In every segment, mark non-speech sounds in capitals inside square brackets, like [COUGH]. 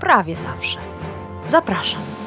prawie zawsze. Zapraszam.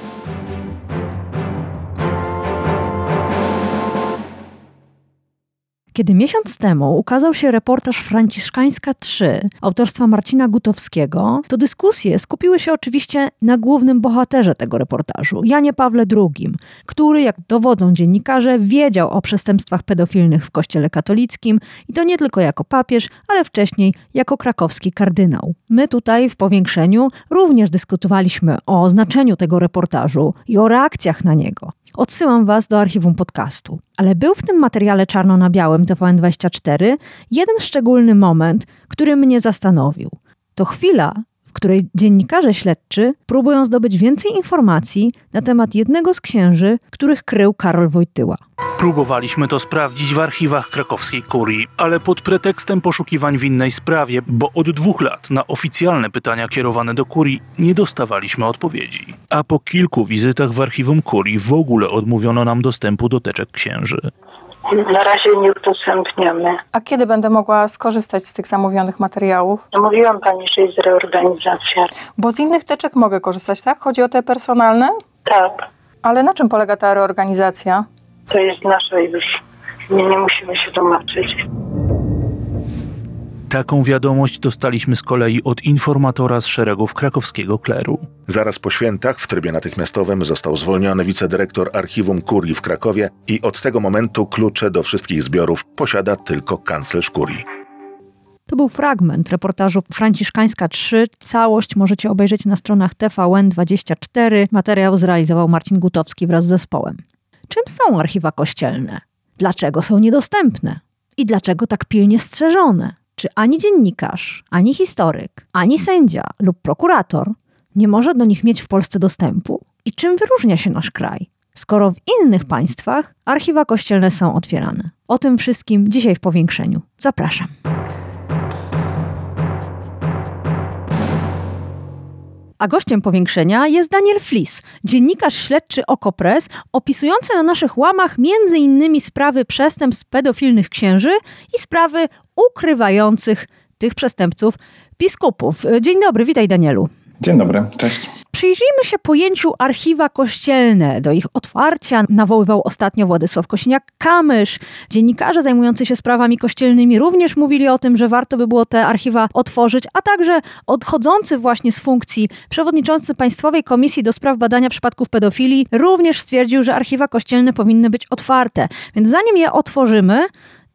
Kiedy miesiąc temu ukazał się reportaż Franciszkańska 3 autorstwa Marcina Gutowskiego, to dyskusje skupiły się oczywiście na głównym bohaterze tego reportażu, Janie Pawle II, który, jak dowodzą dziennikarze, wiedział o przestępstwach pedofilnych w Kościele katolickim i to nie tylko jako papież, ale wcześniej jako krakowski kardynał. My tutaj w powiększeniu również dyskutowaliśmy o znaczeniu tego reportażu i o reakcjach na niego. Odsyłam Was do archiwum podcastu. Ale był w tym materiale czarno na białym TVN24 jeden szczególny moment, który mnie zastanowił. To chwila, w której dziennikarze śledczy próbują zdobyć więcej informacji na temat jednego z księży, których krył Karol Wojtyła. Próbowaliśmy to sprawdzić w archiwach krakowskiej kurii, ale pod pretekstem poszukiwań w innej sprawie, bo od dwóch lat na oficjalne pytania kierowane do kurii nie dostawaliśmy odpowiedzi. A po kilku wizytach w archiwum kurii w ogóle odmówiono nam dostępu do teczek księży. Na razie nie udostępniamy. A kiedy będę mogła skorzystać z tych zamówionych materiałów? No mówiłam pani, że jest reorganizacja. Bo z innych teczek mogę korzystać, tak? Chodzi o te personalne? Tak, Ale na czym polega ta reorganizacja? to jest nasze już. Nie, nie musimy się tłumaczyć. Taką wiadomość dostaliśmy z kolei od informatora z szeregów krakowskiego kleru. Zaraz po świętach w trybie natychmiastowym został zwolniony wicedyrektor archiwum kurii w Krakowie i od tego momentu klucze do wszystkich zbiorów posiada tylko kanclerz kurii. To był fragment reportażu Franciszkańska 3. Całość możecie obejrzeć na stronach TVN24. Materiał zrealizował Marcin Gutowski wraz z zespołem. Czym są archiwa kościelne? Dlaczego są niedostępne? I dlaczego tak pilnie strzeżone? Czy ani dziennikarz, ani historyk, ani sędzia lub prokurator nie może do nich mieć w Polsce dostępu? I czym wyróżnia się nasz kraj? Skoro w innych państwach archiwa kościelne są otwierane. O tym wszystkim dzisiaj w powiększeniu. Zapraszam. A gościem powiększenia jest Daniel Flis, dziennikarz śledczy Okopres, opisujący na naszych łamach innymi sprawy przestępstw pedofilnych księży i sprawy ukrywających tych przestępców biskupów. Dzień dobry, witaj Danielu. Dzień dobry, cześć. Przyjrzyjmy się pojęciu archiwa kościelne. Do ich otwarcia nawoływał ostatnio Władysław Kosiniak-Kamysz. Dziennikarze zajmujący się sprawami kościelnymi również mówili o tym, że warto by było te archiwa otworzyć, a także odchodzący właśnie z funkcji przewodniczący Państwowej Komisji do Spraw Badania Przypadków Pedofilii również stwierdził, że archiwa kościelne powinny być otwarte. Więc zanim je otworzymy,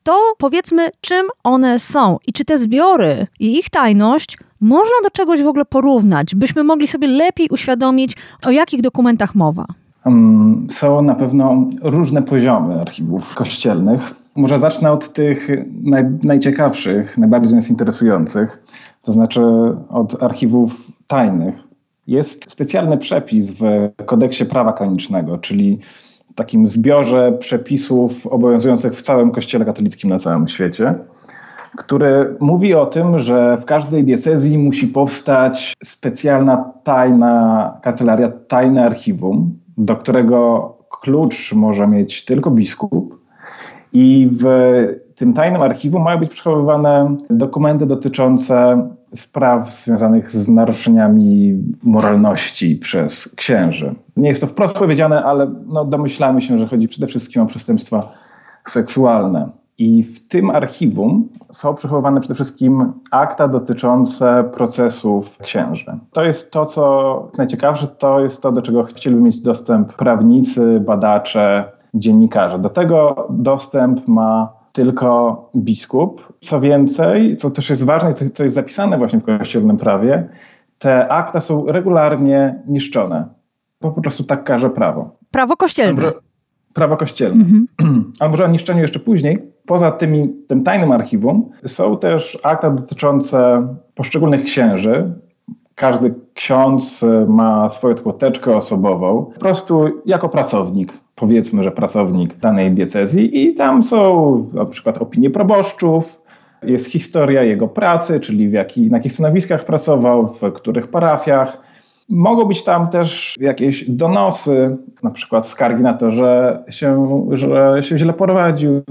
to powiedzmy, czym one są i czy te zbiory i ich tajność można do czegoś w ogóle porównać, byśmy mogli sobie lepiej uświadomić, o jakich dokumentach mowa. Um, Są na pewno różne poziomy archiwów kościelnych. Może zacznę od tych naj, najciekawszych, najbardziej nas interesujących, to znaczy od archiwów tajnych. Jest specjalny przepis w kodeksie prawa kanonicznego, czyli takim zbiorze przepisów obowiązujących w całym Kościele katolickim na całym świecie, który mówi o tym, że w każdej diecezji musi powstać specjalna tajna kancelaria, tajne archiwum, do którego klucz może mieć tylko biskup. I w tym tajnym archiwum mają być przechowywane dokumenty dotyczące spraw związanych z naruszeniami moralności przez księży. Nie jest to wprost powiedziane, ale no domyślamy się, że chodzi przede wszystkim o przestępstwa seksualne. I w tym archiwum są przechowywane przede wszystkim akta dotyczące procesów księży. To jest to, co najciekawsze, to jest to, do czego chcieliby mieć dostęp prawnicy, badacze, dziennikarze. Do tego dostęp ma tylko biskup. Co więcej, co też jest ważne, co, co jest zapisane właśnie w kościelnym prawie, te akta są regularnie niszczone. Po prostu tak każe prawo. Prawo kościelne. Prawo kościelne. Mhm. [CLEARS THROAT] A może o niszczeniu jeszcze później. Poza tymi, tym tajnym archiwum są też akta dotyczące poszczególnych księży, każdy ksiądz e, ma swoją taką teczkę osobową, po prostu jako pracownik, powiedzmy, że pracownik danej diecezji i tam są na przykład opinie proboszczów, jest historia jego pracy, czyli w jaki, na jakich stanowiskach pracował, w których parafiach. Mogą być tam też jakieś donosy, na przykład skargi na to, że się, że się źle prowadził,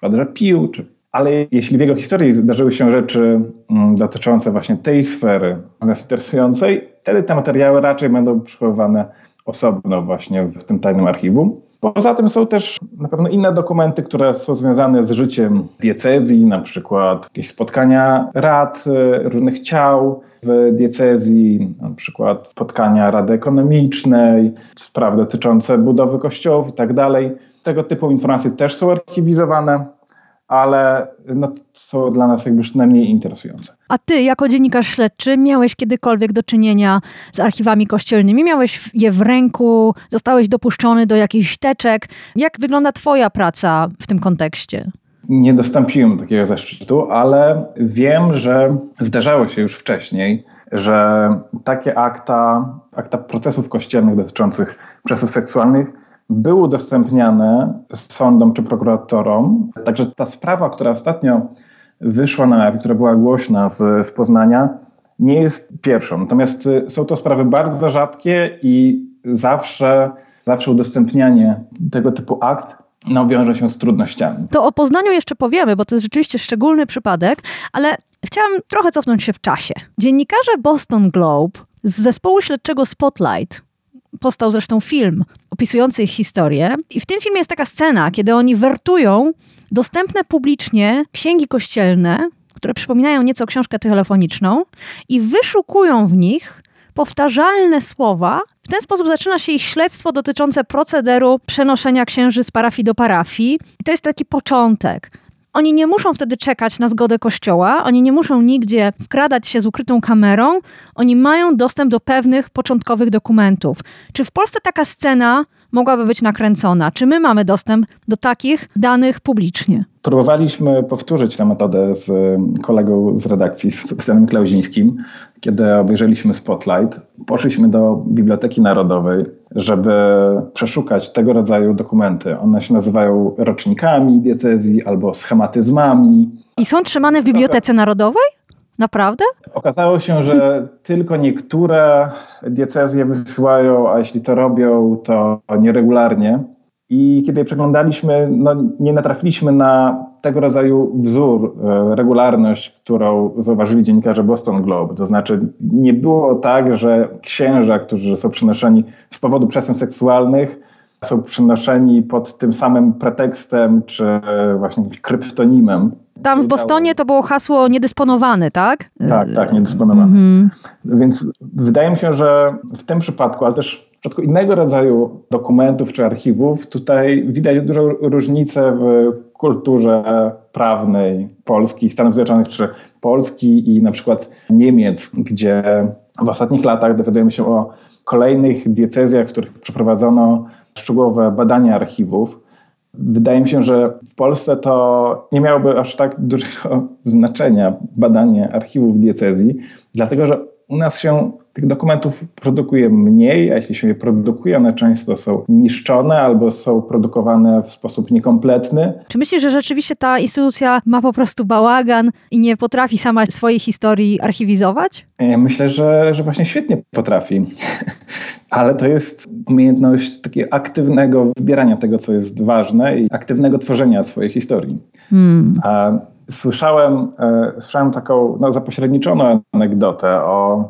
przykład, że pił, czy ale jeśli w jego historii zdarzyły się rzeczy mm, dotyczące właśnie tej sfery, nas interesującej, wtedy te materiały raczej będą przechowywane osobno właśnie w tym tajnym archiwum. Poza tym są też na pewno inne dokumenty, które są związane z życiem diecezji, na przykład jakieś spotkania rad e, różnych ciał w diecezji, na przykład spotkania Rady Ekonomicznej, sprawy dotyczące budowy kościołów i tak dalej. Tego typu informacje też są archiwizowane ale no, są dla nas jakby już najmniej interesujące. A ty, jako dziennikarz śledczy, miałeś kiedykolwiek do czynienia z archiwami kościelnymi? Miałeś je w ręku? Zostałeś dopuszczony do jakichś teczek? Jak wygląda twoja praca w tym kontekście? Nie dostąpiłem takiego zaszczytu, ale wiem, że zdarzało się już wcześniej, że takie akta, akta procesów kościelnych dotyczących przestępstw seksualnych były udostępniane sądom czy prokuratorom. Także ta sprawa, która ostatnio wyszła na jaw, która była głośna z, z Poznania, nie jest pierwszą. Natomiast y, są to sprawy bardzo rzadkie i zawsze, zawsze udostępnianie tego typu akt no, wiąże się z trudnościami. To o Poznaniu jeszcze powiemy, bo to jest rzeczywiście szczególny przypadek, ale chciałam trochę cofnąć się w czasie. Dziennikarze Boston Globe z zespołu śledczego Spotlight Powstał zresztą film opisujący ich historię. I w tym filmie jest taka scena, kiedy oni wertują dostępne publicznie księgi kościelne, które przypominają nieco książkę telefoniczną, i wyszukują w nich powtarzalne słowa. W ten sposób zaczyna się ich śledztwo dotyczące procederu przenoszenia księży z parafii do parafii. I to jest taki początek. Oni nie muszą wtedy czekać na zgodę kościoła, oni nie muszą nigdzie wkradać się z ukrytą kamerą, oni mają dostęp do pewnych początkowych dokumentów. Czy w Polsce taka scena mogłaby być nakręcona? Czy my mamy dostęp do takich danych publicznie? Próbowaliśmy powtórzyć tę metodę z kolegą z redakcji, z Sebastianem Klauzińskim, kiedy obejrzeliśmy Spotlight. Poszliśmy do Biblioteki Narodowej, żeby przeszukać tego rodzaju dokumenty. One się nazywają rocznikami diecezji albo schematyzmami. I są trzymane w Bibliotece Narodowej? Naprawdę? Okazało się, że [LAUGHS] tylko niektóre diecezje wysyłają, a jeśli to robią, to nieregularnie. I kiedy je przeglądaliśmy, no, nie natrafiliśmy na tego rodzaju wzór, e, regularność, którą zauważyli dziennikarze Boston Globe. To znaczy, nie było tak, że księża, którzy są przenoszeni z powodu przestępstw seksualnych, są przenoszeni pod tym samym pretekstem, czy właśnie jakimś kryptonimem. Tam w Bostonie to było hasło niedysponowany, tak? Tak, tak, niedysponowany. Mhm. Więc wydaje mi się, że w tym przypadku, ale też w przypadku innego rodzaju dokumentów czy archiwów, tutaj widać dużą różnicę w kulturze prawnej Polski, Stanów Zjednoczonych czy Polski i na przykład Niemiec, gdzie w ostatnich latach dowiadujemy się o kolejnych diecezjach, w których przeprowadzono szczegółowe badania archiwów. Wydaje mi się, że w Polsce to nie miałoby aż tak dużego znaczenia badanie archiwów diecezji, dlatego że u nas się tych dokumentów produkuje mniej, a jeśli się je produkuje, one często są niszczone albo są produkowane w sposób niekompletny. Czy myślisz, że rzeczywiście ta instytucja ma po prostu bałagan i nie potrafi sama swojej historii archiwizować? Myślę, że, że właśnie świetnie potrafi, [LAUGHS] ale to jest umiejętność takiego aktywnego wybierania tego, co jest ważne i aktywnego tworzenia swojej historii. Hmm. A słyszałem, e, słyszałem taką no, zapośredniczoną anegdotę o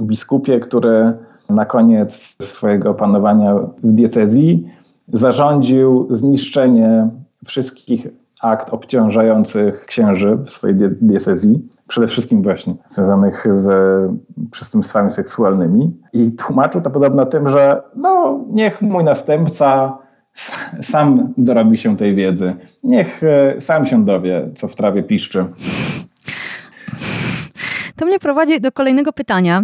biskupie, który na koniec swojego panowania w diecezji zarządził zniszczenie wszystkich akt obciążających księży w swojej diecezji, przede wszystkim właśnie związanych z przestępstwami seksualnymi. I tłumaczył to podobno tym, że no, niech mój następca [LAUGHS] sam dorobi się tej wiedzy. Niech e, sam się dowie, co w trawie piszczy. To mnie prowadzi do kolejnego pytania.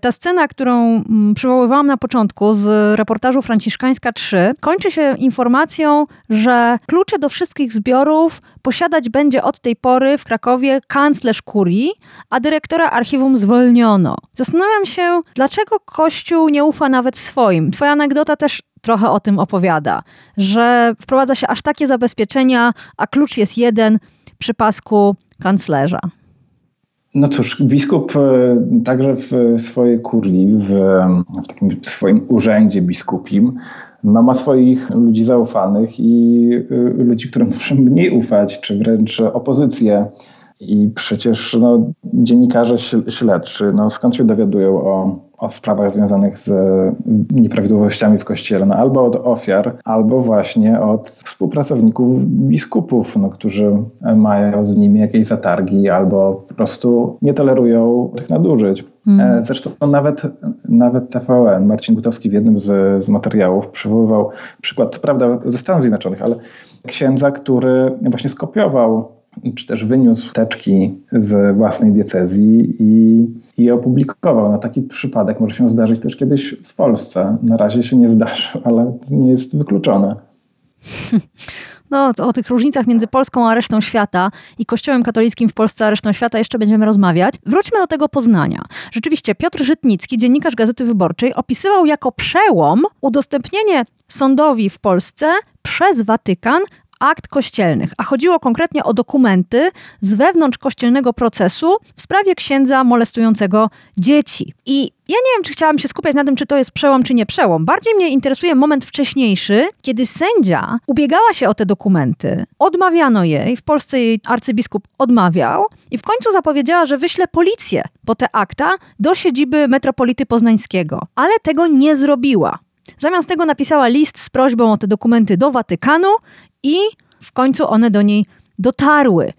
Ta scena, którą mm, przywoływałam na początku z reportażu Franciszkańska 3, kończy się informacją, że klucze do wszystkich zbiorów posiadać będzie od tej pory w Krakowie kanclerz kurii, a dyrektora archiwum zwolniono. Zastanawiam się, dlaczego Kościół nie ufa nawet swoim. Twoja anegdota też trochę o tym opowiada, że wprowadza się aż takie zabezpieczenia, a klucz jest jeden przy pasku kanclerza. No cóż, biskup e, także w swojej kurii, w, w takim swoim urzędzie biskupim, no, ma swoich ludzi zaufanych i y, ludzi, którym muszę mniej ufać, czy wręcz opozycję. I przecież no, dziennikarze śledczy, no, skąd się dowiadują o, o sprawach związanych z nieprawidłowościami w kościele? No, albo od ofiar, albo właśnie od współpracowników biskupów, no, którzy mają z nimi jakieś zatargi, albo po prostu nie tolerują tych nadużyć. Mm. Zresztą nawet, nawet TVN, Marcin Gutowski w jednym z, z materiałów przywoływał przykład, prawda, ze Stanów Zjednoczonych, ale księdza, który właśnie skopiował czy też wyniósł teczki z własnej diecezji i, i opublikował. No, taki przypadek może się zdarzyć też kiedyś w Polsce. Na razie się nie zdarzył, ale nie jest wykluczone. [LAUGHS] No, o tych różnicach między Polską a resztą świata i Kościołem katolickim w Polsce a resztą świata jeszcze będziemy rozmawiać. Wróćmy do tego Poznania. Rzeczywiście Piotr Żytnicki, dziennikarz Gazety Wyborczej, opisywał jako przełom udostępnienie sądowi w Polsce przez Watykan akt kościelnych, a chodziło konkretnie o dokumenty z wewnątrz kościelnego procesu w sprawie księdza molestującego dzieci. I ja nie wiem, czy chciałam się skupiać na tym, czy to jest przełom, czy nie przełom. Bardziej mnie interesuje moment wcześniejszy, kiedy sędzia ubiegała się o te dokumenty, odmawiano jej, w Polsce jej arcybiskup odmawiał i w końcu zapowiedziała, że wyśle policję po te akta do siedziby metropolity poznańskiego. Ale tego nie zrobiła. Zamiast tego napisała list z prośbą o te dokumenty do Watykanu i w końcu one do niej dotarły.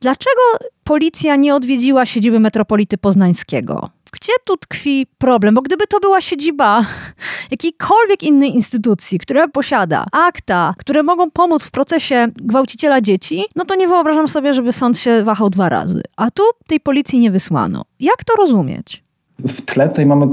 Dlaczego policja nie odwiedziła siedziby metropolity poznańskiego? Gdzie tu tkwi problem? Bo gdyby to była siedziba [LAUGHS] jakiejkolwiek innej instytucji, która posiada akta, które mogą pomóc w procesie gwałciciela dzieci, no to nie wyobrażam sobie, żeby sąd się wahał dwa razy. A tu tej policji nie wysłano. Jak to rozumieć? W tle tutaj mamy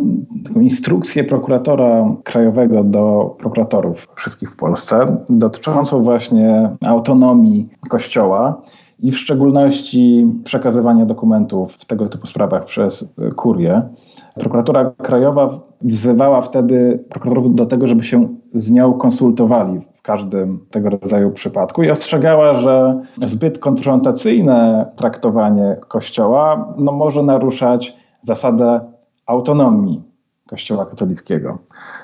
taką instrukcję prokuratora krajowego do prokuratorów wszystkich w Polsce, dotyczącą właśnie autonomii Kościoła i w szczególności przekazywania dokumentów w tego typu sprawach przez kurię. Prokuratura krajowa wzywała wtedy prokuratorów do tego, żeby się z nią konsultowali w każdym tego rodzaju przypadku i ostrzegała, że zbyt konfrontacyjne traktowanie Kościoła no, może naruszać zasadę autonomii Kościoła katolickiego,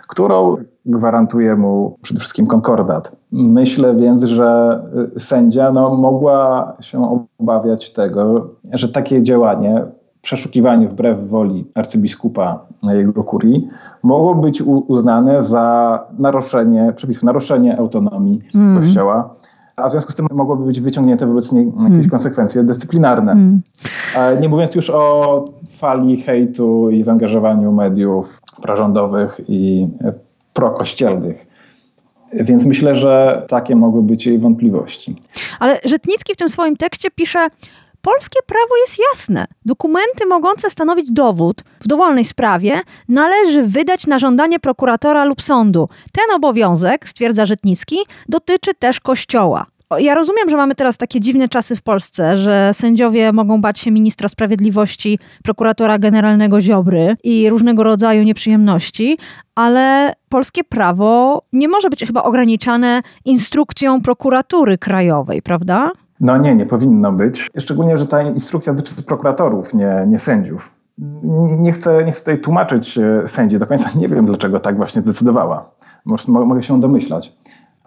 którą gwarantuje mu przede wszystkim konkordat. Myślę więc, że sędzia no, mogła się obawiać tego, że takie działanie, przeszukiwanie wbrew woli arcybiskupa na jego kurii, mogło być uznane za naruszenie przepisów, naruszenie autonomii mm. Kościoła a w związku z tym mogłoby być wyciągnięte wobec niej jakieś hmm. konsekwencje dyscyplinarne. Hmm. Nie mówiąc już o fali hejtu i zaangażowaniu mediów prorządowych i prokościelnych. Więc myślę, że takie mogły być jej wątpliwości. Ale Żytnicki w tym swoim tekście pisze, Polskie prawo jest jasne. Dokumenty mogące stanowić dowód w dowolnej sprawie należy wydać na żądanie prokuratora lub sądu. Ten obowiązek, stwierdza Żytnicki, dotyczy też Kościoła. Ja rozumiem, że mamy teraz takie dziwne czasy w Polsce, że sędziowie mogą bać się ministra sprawiedliwości, prokuratora generalnego Ziobry i różnego rodzaju nieprzyjemności, ale polskie prawo nie może być chyba ograniczane instrukcją prokuratury krajowej, prawda? No nie, nie powinno być. Szczególnie, że ta instrukcja dotyczy prokuratorów, nie, nie sędziów. Nie chcę, nie chcę tutaj tłumaczyć e, sędzi do końca. Nie wiem, dlaczego tak właśnie zdecydowała. Mogę się domyślać.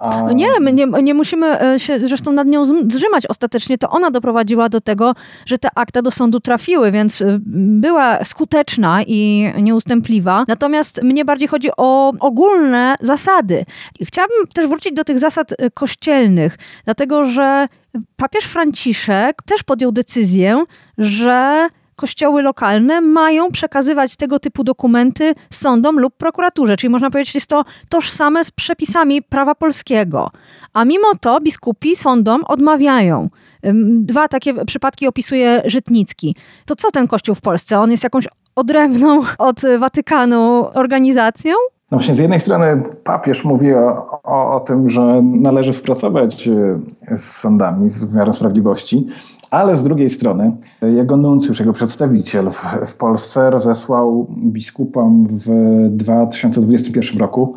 No nie, my nie, nie musimy e, się zresztą nad nią zrzymać ostatecznie. To ona doprowadziła do tego, że te akta do sądu trafiły, więc e, była skuteczna i nieustępliwa. Natomiast mnie bardziej chodzi o ogólne zasady. Chciałabym też wrócić do tych zasad e, kościelnych, dlatego że papież Franciszek też podjął decyzję, że kościoły lokalne mają przekazywać tego typu dokumenty sądom lub prokuraturze. Czyli można powiedzieć, jest to tożsame z przepisami prawa polskiego. A mimo to biskupi sądom odmawiają. Dwa takie przypadki opisuje Żytnicki. To co ten kościół w Polsce? On jest jakąś odrębną od Watykanu organizacją? No właśnie, z jednej strony papież mówi o, o, o tym, że należy współpracować e, z sądami, z wymiarem sprawiedliwości, ale z drugiej strony jego nuncjusz, jego przedstawiciel w, w Polsce rozesłał biskupom w 2021 roku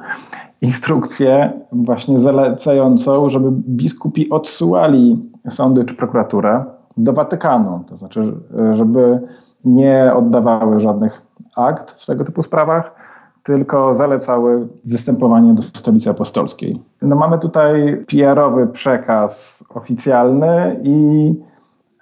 instrukcję właśnie zalecającą, żeby biskupi odsyłali sądy czy prokuraturę do Watykanu. To znaczy, żeby nie oddawały żadnych akt w tego typu sprawach, tylko zalecały występowanie do stolicy apostolskiej. No mamy tutaj PR-owy przekaz oficjalny i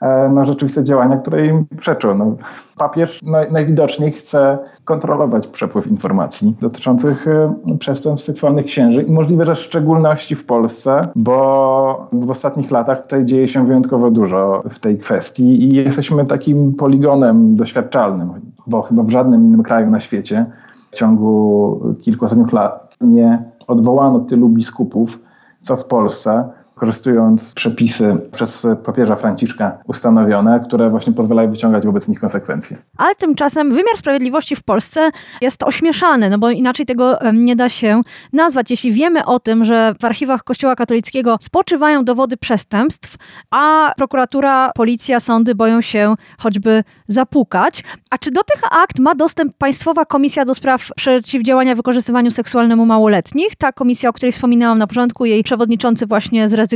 e, no, rzeczywiste działania, które im przeczą. No, papież najwidoczniej chce kontrolować przepływ informacji dotyczących e, przestępstw seksualnych księży i możliwe, że w szczególności w Polsce, bo w ostatnich latach tutaj dzieje się wyjątkowo dużo w tej kwestii i jesteśmy takim poligonem doświadczalnym, bo chyba w żadnym innym kraju na świecie w ciągu kilku ostatnich lat nie odwołano tylu biskupów, co w Polsce, korzystując przepisy przez papieża Franciszka ustanowione, które właśnie pozwalają wyciągać wobec nich konsekwencje. Ale tymczasem wymiar sprawiedliwości w Polsce jest ośmieszany, no bo inaczej tego nie da się nazwać. Jeśli wiemy o tym, że w archiwach Kościoła katolickiego spoczywają dowody przestępstw, a prokuratura, policja, sądy boją się choćby zapukać, a czy do tych akt ma dostęp Państwowa Komisja do Spraw Przeciwdziałania Wykorzystywaniu Seksualnemu Małoletnich? Ta komisja, o której wspominałam na początku, jej przewodniczący właśnie zrezygnował.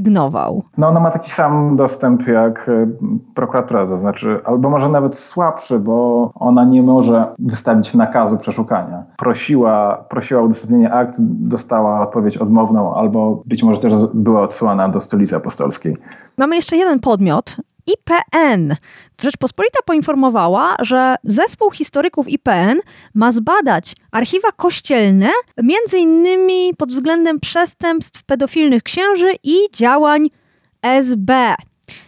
No ona ma taki sam dostęp jak e, prokuratura, to znaczy, albo może nawet słabszy, bo ona nie może wystawić nakazu przeszukania. Prosiła, prosiła o udostępnienie akt, dostała odpowiedź odmowną, albo być może też była odsyłana do stolicy apostolskiej. Mamy jeszcze jeden podmiot. IPN. Rzeczpospolita poinformowała, że zespół historyków IPN ma zbadać archiwa kościelne, między innymi pod względem przestępstw pedofilnych księży i działań SB.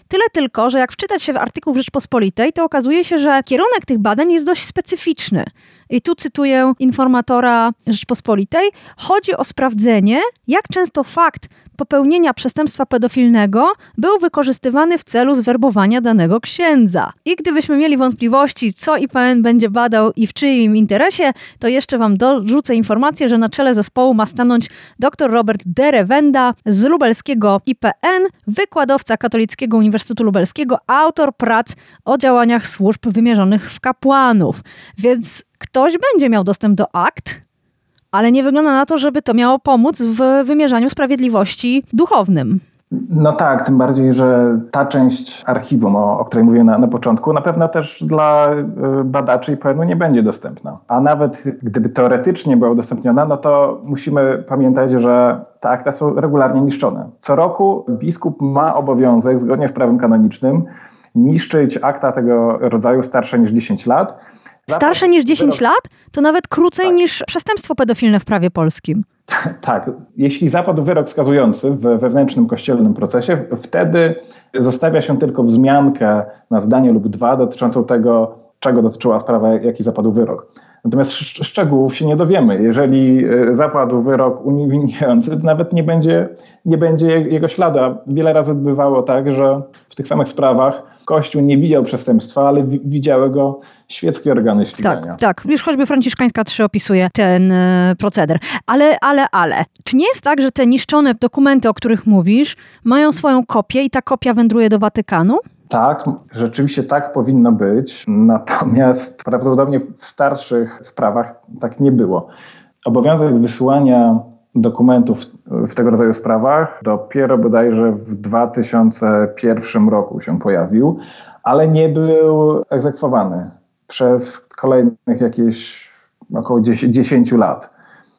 Tyle tylko, że jak wczytać się w artykuł w Rzeczpospolitej, to okazuje się, że kierunek tych badań jest dość specyficzny. I tu cytuję informatora Rzeczpospolitej. Chodzi o sprawdzenie, jak często fakt popełnienia przestępstwa pedofilnego był wykorzystywany w celu zwerbowania danego księdza. I gdybyśmy mieli wątpliwości, co IPN będzie badał i w czyim interesie, to jeszcze wam dorzucę informację, że na czele zespołu ma stanąć dr Robert Derewenda z lubelskiego IPN, wykładowca Katolickiego Uniwersytetu Lubelskiego, autor prac o działaniach służb wymierzonych w kapłanów. Więc ktoś będzie miał dostęp do akt, ale nie wygląda na to, żeby to miało pomóc w wymierzaniu sprawiedliwości duchownym. No tak, tym bardziej, że ta część archiwum, o, o której mówię na, na, początku, na pewno też dla y, badaczy IPN-u nie będzie dostępna. A nawet gdyby teoretycznie była udostępniona, no to musimy pamiętać, że te akta są regularnie niszczone. Co roku biskup ma obowiązek, zgodnie z prawem kanonicznym, niszczyć akta tego rodzaju starsze niż 10 lat. Starsze niż 10 lat? To nawet krócej tak. niż przestępstwo pedofilne w prawie polskim. [LAUGHS] Tak, jeśli zapadł wyrok skazujący w wewnętrznym kościelnym procesie, wtedy zostawia się tylko wzmiankę na zdanie lub dwa dotyczącą tego, czego dotyczyła sprawa, jaki zapadł wyrok. Natomiast szczegółów się nie dowiemy. Jeżeli e, zapadł wyrok uniewinniający, to nawet nie będzie, nie będzie jego śladu. A wiele razy bywało tak, że w tych samych sprawach Kościół nie widział przestępstwa, ale widziały go świeckie organy ścigania. Tak, tak. Już choćby Franciszkańska 3 opisuje ten y, proceder. Ale, ale, ale. Czy nie jest tak, że te niszczone dokumenty, o których mówisz, mają swoją kopię i ta kopia wędruje do Watykanu? Tak, rzeczywiście tak powinno być. Natomiast prawdopodobnie w starszych sprawach tak nie było. Obowiązek wysyłania dokumentów w tego rodzaju sprawach dopiero bodajże w 2001 roku się pojawił, ale nie był egzekwowany przez kolejnych jakieś około 10 lat.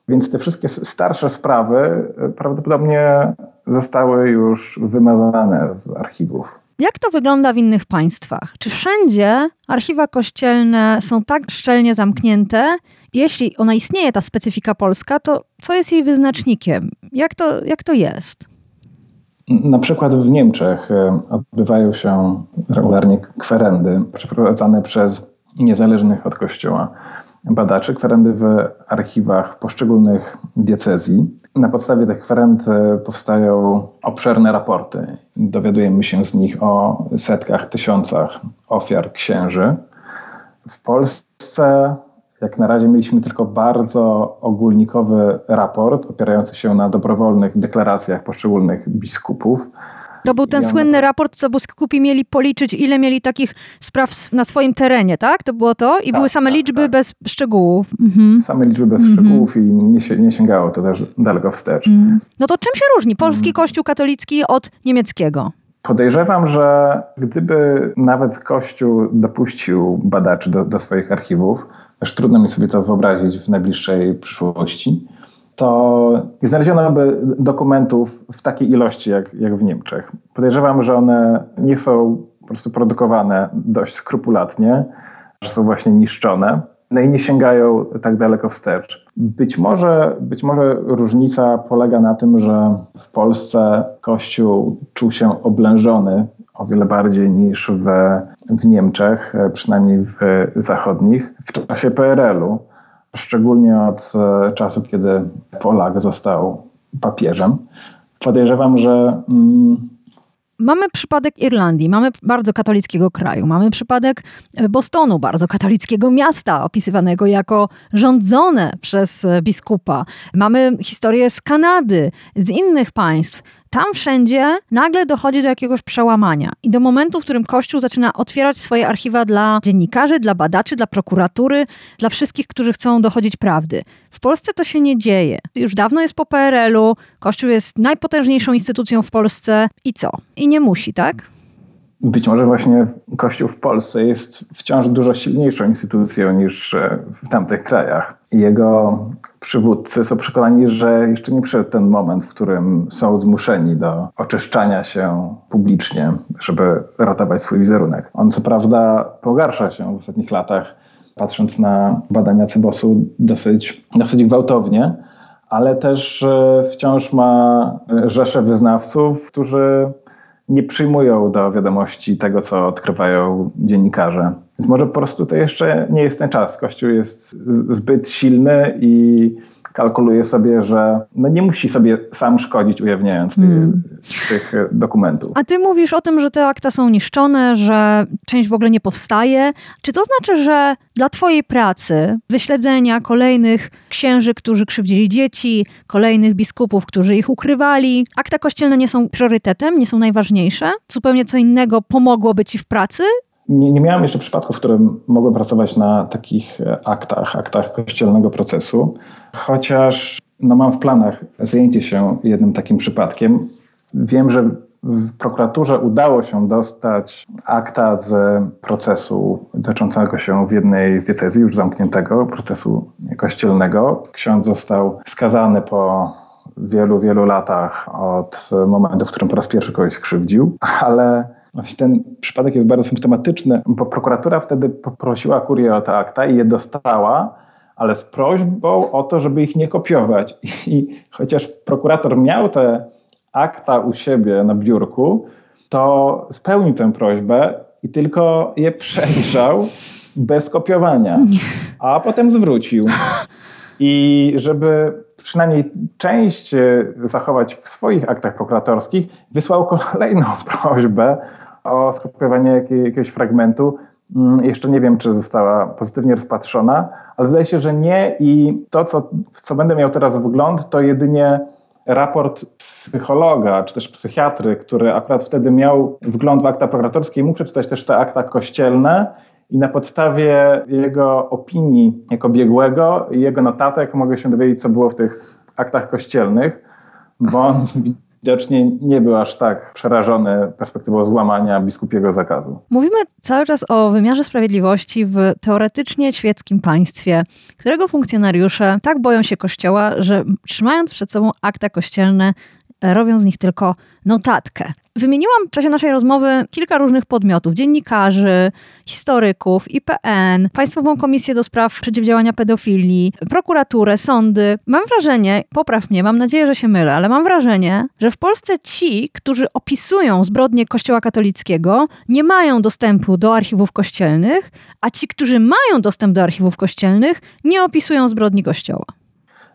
Więc te wszystkie starsze sprawy prawdopodobnie zostały już wymazane z archiwów. Jak to wygląda w innych państwach? Czy wszędzie archiwa kościelne są tak szczelnie zamknięte? Jeśli ona istnieje, ta specyfika polska, to co jest jej wyznacznikiem? Jak to, jak to jest? Na przykład w Niemczech e, odbywają się regularnie kwerendy przeprowadzane przez niezależnych od Kościoła badaczy kwerendy w archiwach poszczególnych diecezji. Na podstawie tych kwerend powstają obszerne raporty. Dowiadujemy się z nich o setkach, tysiącach ofiar księży. W Polsce jak na razie mieliśmy tylko bardzo ogólnikowy raport opierający się na dobrowolnych deklaracjach poszczególnych biskupów. To był ten słynny raport, co biskupi mieli policzyć, ile mieli takich spraw na swoim terenie, tak? To było to? I tak, były same tak, liczby tak. bez szczegółów. Mhm. Same liczby bez mhm. szczegółów i nie, nie, sięgało to też daleko wstecz. Mhm. No to czym się różni polski mhm. kościół katolicki od niemieckiego? Podejrzewam, że gdyby nawet Kościół dopuścił badaczy do, do swoich archiwów, aż trudno mi sobie to wyobrazić w najbliższej przyszłości, to nie znaleziono by dokumentów w takiej ilości jak, jak w Niemczech. Podejrzewam, że one nie są po prostu produkowane dość skrupulatnie, że są właśnie niszczone. No i nie sięgają tak daleko wstecz. Być może, być może różnica polega na tym, że w Polsce Kościół czuł się oblężony o wiele bardziej niż w, w Niemczech, e, przynajmniej w zachodnich, w czasie PRL-u, szczególnie od e, czasu, kiedy Polak został papieżem. Podejrzewam, że. Mm, Mamy przypadek Irlandii, mamy bardzo katolickiego kraju, mamy przypadek e, Bostonu, bardzo katolickiego miasta, opisywanego jako rządzone przez biskupa. Mamy historię z Kanady, z innych państw tam wszędzie nagle dochodzi do jakiegoś przełamania i do momentu, w którym Kościół zaczyna otwierać swoje archiwa dla dziennikarzy, dla badaczy, dla prokuratury, dla wszystkich, którzy chcą dochodzić prawdy. W Polsce to się nie dzieje. Już dawno jest po PRL-u, Kościół jest najpotężniejszą instytucją w Polsce i co? I nie musi, tak? Być może właśnie Kościół w Polsce jest wciąż dużo silniejszą instytucją niż e, w tamtych krajach. Jego przywódcy są przekonani, że jeszcze nie przyszedł ten moment, w którym są zmuszeni do oczyszczania się publicznie, żeby ratować swój wizerunek. On co prawda pogarsza się w ostatnich latach, patrząc na badania Cebosu dosyć, dosyć gwałtownie, ale też e, wciąż ma rzesze wyznawców, którzy nie przyjmują do wiadomości tego, co odkrywają dziennikarze. Więc może po prostu to jeszcze nie jest ten czas. Kościół jest zbyt silny i kalkuluje sobie, że no nie musi sobie sam szkodzić, ujawniając hmm. tych, tych, dokumentów. A ty mówisz o tym, że te akta są niszczone, że część w ogóle nie powstaje. Czy to znaczy, że dla twojej pracy, wyśledzenia kolejnych księży, którzy krzywdzili dzieci, kolejnych biskupów, którzy ich ukrywali, akta kościelne nie są priorytetem, nie są najważniejsze? Zupełnie co innego pomogłoby ci w pracy? Nie, nie miałem jeszcze przypadków, w którym mogłem pracować na takich e, aktach, aktach kościelnego procesu, chociaż no, mam w planach zajęcie się jednym takim przypadkiem. Wiem, że w prokuraturze udało się dostać akta z procesu dotyczącego się w jednej z diecezji, już zamkniętego, procesu kościelnego. Ksiądz został skazany po wielu, wielu latach od momentu, w którym po raz pierwszy kogoś skrzywdził, ale ten przypadek jest bardzo symptomatyczny, bo prokuratura wtedy poprosiła kurię o te akta i je dostała, ale z prośbą o to, żeby ich nie kopiować. I chociaż prokurator miał te akta u siebie na biurku, to spełnił tę prośbę i tylko je przejrzał bez kopiowania, a potem zwrócił. I żeby przynajmniej część zachować w swoich aktach prokuratorskich, wysłał kolejną [LAUGHS] prośbę o skopiowanie jakiegoś fragmentu. Mm, jeszcze nie wiem, czy została pozytywnie rozpatrzona, ale zdaje się, że nie i to, co, w co będę miał teraz wgląd, to jedynie raport psychologa, czy też psychiatry, który akurat wtedy miał wgląd w akta prokuratorskie i mógł przeczytać też te akta kościelne i na podstawie jego opinii jako biegłego i jego notatek mogę się dowiedzieć, co było w tych aktach kościelnych, bo on [LAUGHS] widocznie nie był aż tak przerażony perspektywą złamania biskupiego zakazu. Mówimy cały czas o wymiarze sprawiedliwości w teoretycznie świeckim państwie, którego funkcjonariusze tak boją się kościoła, że trzymając przed sobą akta kościelne, robią z nich tylko notatkę. Wymieniłam w czasie naszej rozmowy kilka różnych podmiotów: dziennikarzy, historyków, IPN, Państwową Komisję do Spraw Przeciwdziałania Pedofilii, prokuraturę, sądy. Mam wrażenie, popraw mnie, mam nadzieję, że się mylę, ale mam wrażenie, że w Polsce ci, którzy opisują zbrodnie Kościoła katolickiego, nie mają dostępu do archiwów kościelnych, a ci, którzy mają dostęp do archiwów kościelnych, nie opisują zbrodni Kościoła.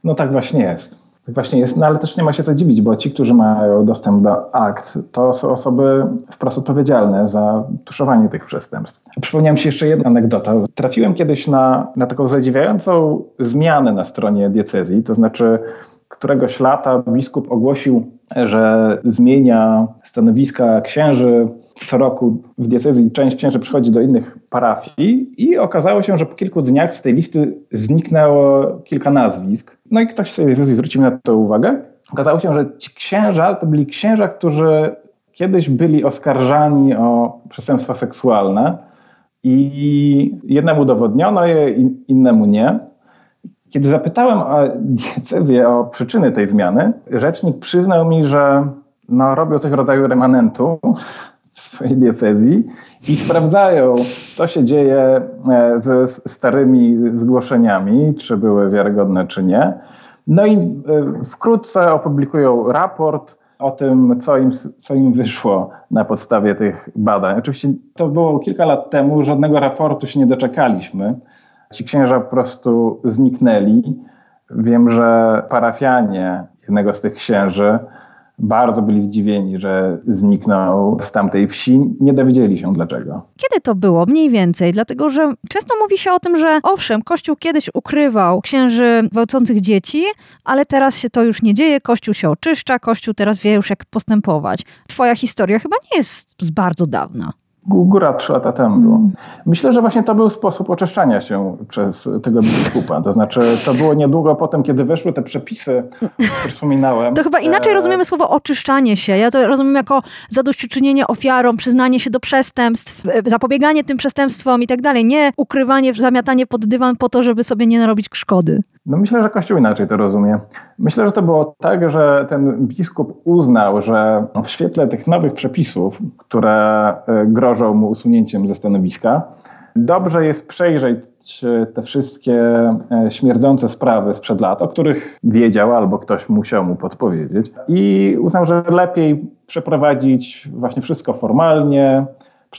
No tak właśnie jest. Tak właśnie jest, no ale też nie ma się co dziwić, bo ci, którzy mają dostęp do akt, to są osoby wprost odpowiedzialne za tuszowanie tych przestępstw. Przypomniałem się jeszcze jedna anegdota. Trafiłem kiedyś na, na taką zadziwiającą zmianę na stronie diecezji, to znaczy któregoś lata biskup ogłosił, że zmienia stanowiska księży. Co roku w diecezji część księży przychodzi do innych parafii i okazało się, że po kilku dniach z tej listy zniknęło kilka nazwisk. No i ktoś sobie zwrócił na to uwagę. Okazało się, że ci księża to byli księża, którzy kiedyś byli oskarżani o przestępstwa seksualne i jednemu udowodniono je, innemu nie. Kiedy zapytałem o diecezję o przyczyny tej zmiany, rzecznik przyznał mi, że no, robią coś w rodzaju remanentu w swojej diecezji i sprawdzają, co się dzieje e, ze starymi zgłoszeniami, czy były wiarygodne, czy nie. No i e, wkrótce opublikują raport o tym, co im, co im wyszło na podstawie tych badań. Oczywiście to było kilka lat temu, żadnego raportu się nie doczekaliśmy. Ci księża po prostu zniknęli. Wiem, że parafianie jednego z tych księży bardzo byli zdziwieni, że zniknął z tamtej wsi. Nie dowiedzieli się dlaczego. Kiedy to było? Mniej więcej. Dlatego, że często mówi się o tym, że owszem, Kościół kiedyś ukrywał księży gwałcących dzieci, ale teraz się to już nie dzieje. Kościół się oczyszcza, Kościół teraz wie już jak postępować. Twoja historia chyba nie jest z bardzo dawna. Góra trzy lata temu było. Mm. Myślę, że właśnie to był sposób oczyszczania się przez tego biskupa. To znaczy, to było niedługo po tym, kiedy weszły te przepisy, które wspominałem. To chyba inaczej e... rozumiemy słowo oczyszczanie się. Ja to rozumiem jako zadośćuczynienie ofiarom, przyznanie się do przestępstw, e, zapobieganie tym przestępstwom i tak dalej. Nie ukrywanie, zamiatanie pod dywan po to, żeby sobie nie narobić szkody. No myślę, że Kościół inaczej to rozumie. Myślę, że to było tak, że ten biskup uznał, że w świetle tych nowych przepisów, które e, grożą mu usunięciem ze stanowiska, dobrze jest przejrzeć te wszystkie e, śmierdzące sprawy sprzed lat, o których wiedział albo ktoś musiał mu podpowiedzieć. I uznał, że lepiej przeprowadzić właśnie wszystko formalnie,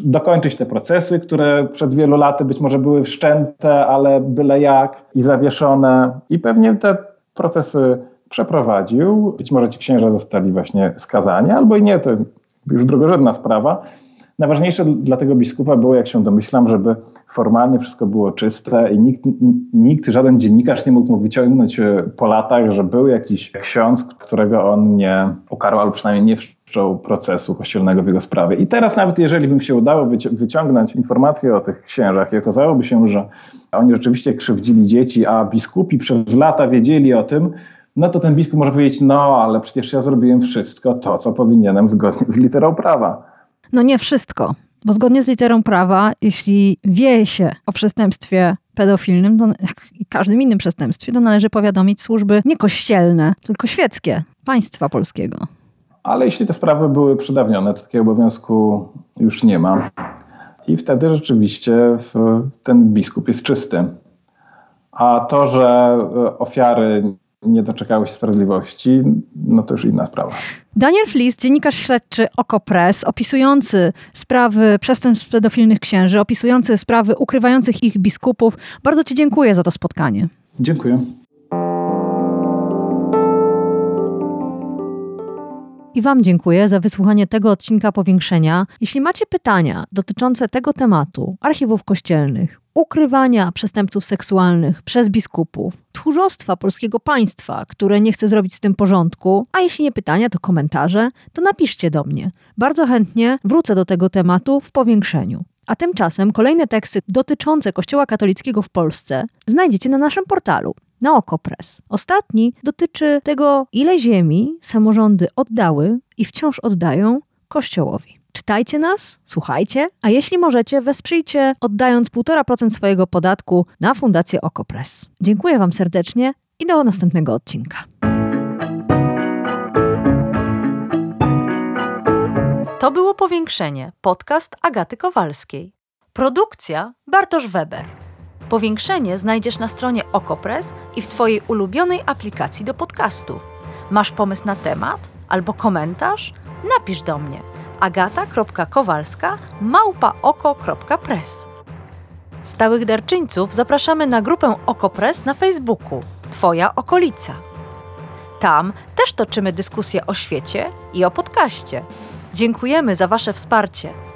dokończyć te procesy, które przed wielu laty być może były wszczęte, ale byle jak i zawieszone. I pewnie te procesy przeprowadził. Być może ci księża zostali właśnie skazani, albo i nie, to już drugorzędna sprawa. Najważniejsze dla tego biskupa było, jak się domyślam, żeby formalnie wszystko było czyste i nikt, nikt, żaden dziennikarz nie mógł mu wyciągnąć e, po latach, że był jakiś ksiądz, którego on nie ukarł, albo przynajmniej nie wszczął procesu kościelnego w jego sprawie. I teraz nawet jeżeli bym się udało wyciągnąć informacje o tych księżach i okazałoby się, że oni rzeczywiście krzywdzili dzieci, a biskupi przez lata wiedzieli o tym, no to ten biskup może powiedzieć, no ale przecież ja zrobiłem wszystko to, co powinienem zgodnie z literą prawa. No nie wszystko, bo zgodnie z literą prawa, jeśli wie się o przestępstwie pedofilnym, to jak i każdym innym przestępstwie, to należy powiadomić służby nie kościelne, tylko świeckie, państwa polskiego. Ale jeśli te sprawy były przedawnione, to takiego obowiązku już nie ma. I wtedy rzeczywiście ten biskup jest czysty. A to, że ofiary nie doczekały się sprawiedliwości, no to już inna sprawa. Daniel Flis, dziennikarz śledczy Okopres, opisujący sprawy przestępstw pedofilnych księży, opisujący sprawy ukrywających ich biskupów. Bardzo Ci dziękuję za to spotkanie. Dziękuję. I Wam dziękuję za wysłuchanie tego odcinka powiększenia. Jeśli macie pytania dotyczące tego tematu, archiwów kościelnych, ukrywania przestępców seksualnych przez biskupów, tchórzostwa polskiego państwa, które nie chce zrobić z tym porządku, a jeśli nie pytania, to komentarze, to napiszcie do mnie. Bardzo chętnie wrócę do tego tematu w powiększeniu. A tymczasem kolejne teksty dotyczące Kościoła katolickiego w Polsce znajdziecie na naszym portalu na Okopres. Ostatni dotyczy tego, ile ziemi samorządy oddały i wciąż oddają Kościołowi. Czytajcie nas, słuchajcie, a jeśli możecie, wesprzyjcie oddając 1,5% swojego podatku na Fundację Okopres. Dziękuję Wam serdecznie i do następnego odcinka. To było Powiększenie, podcast Agaty Kowalskiej. Produkcja Bartosz Weber. Powiększenie znajdziesz na stronie Okopres i w Twojej ulubionej aplikacji do podcastów. Masz pomysł na temat albo komentarz? Napisz do mnie agata.kowalska małpaoko.press. Stałych darczyńców zapraszamy na grupę Okopres na Facebooku Twoja okolica. Tam też toczymy dyskusje o świecie i o podcaście. Dziękujemy za Wasze wsparcie.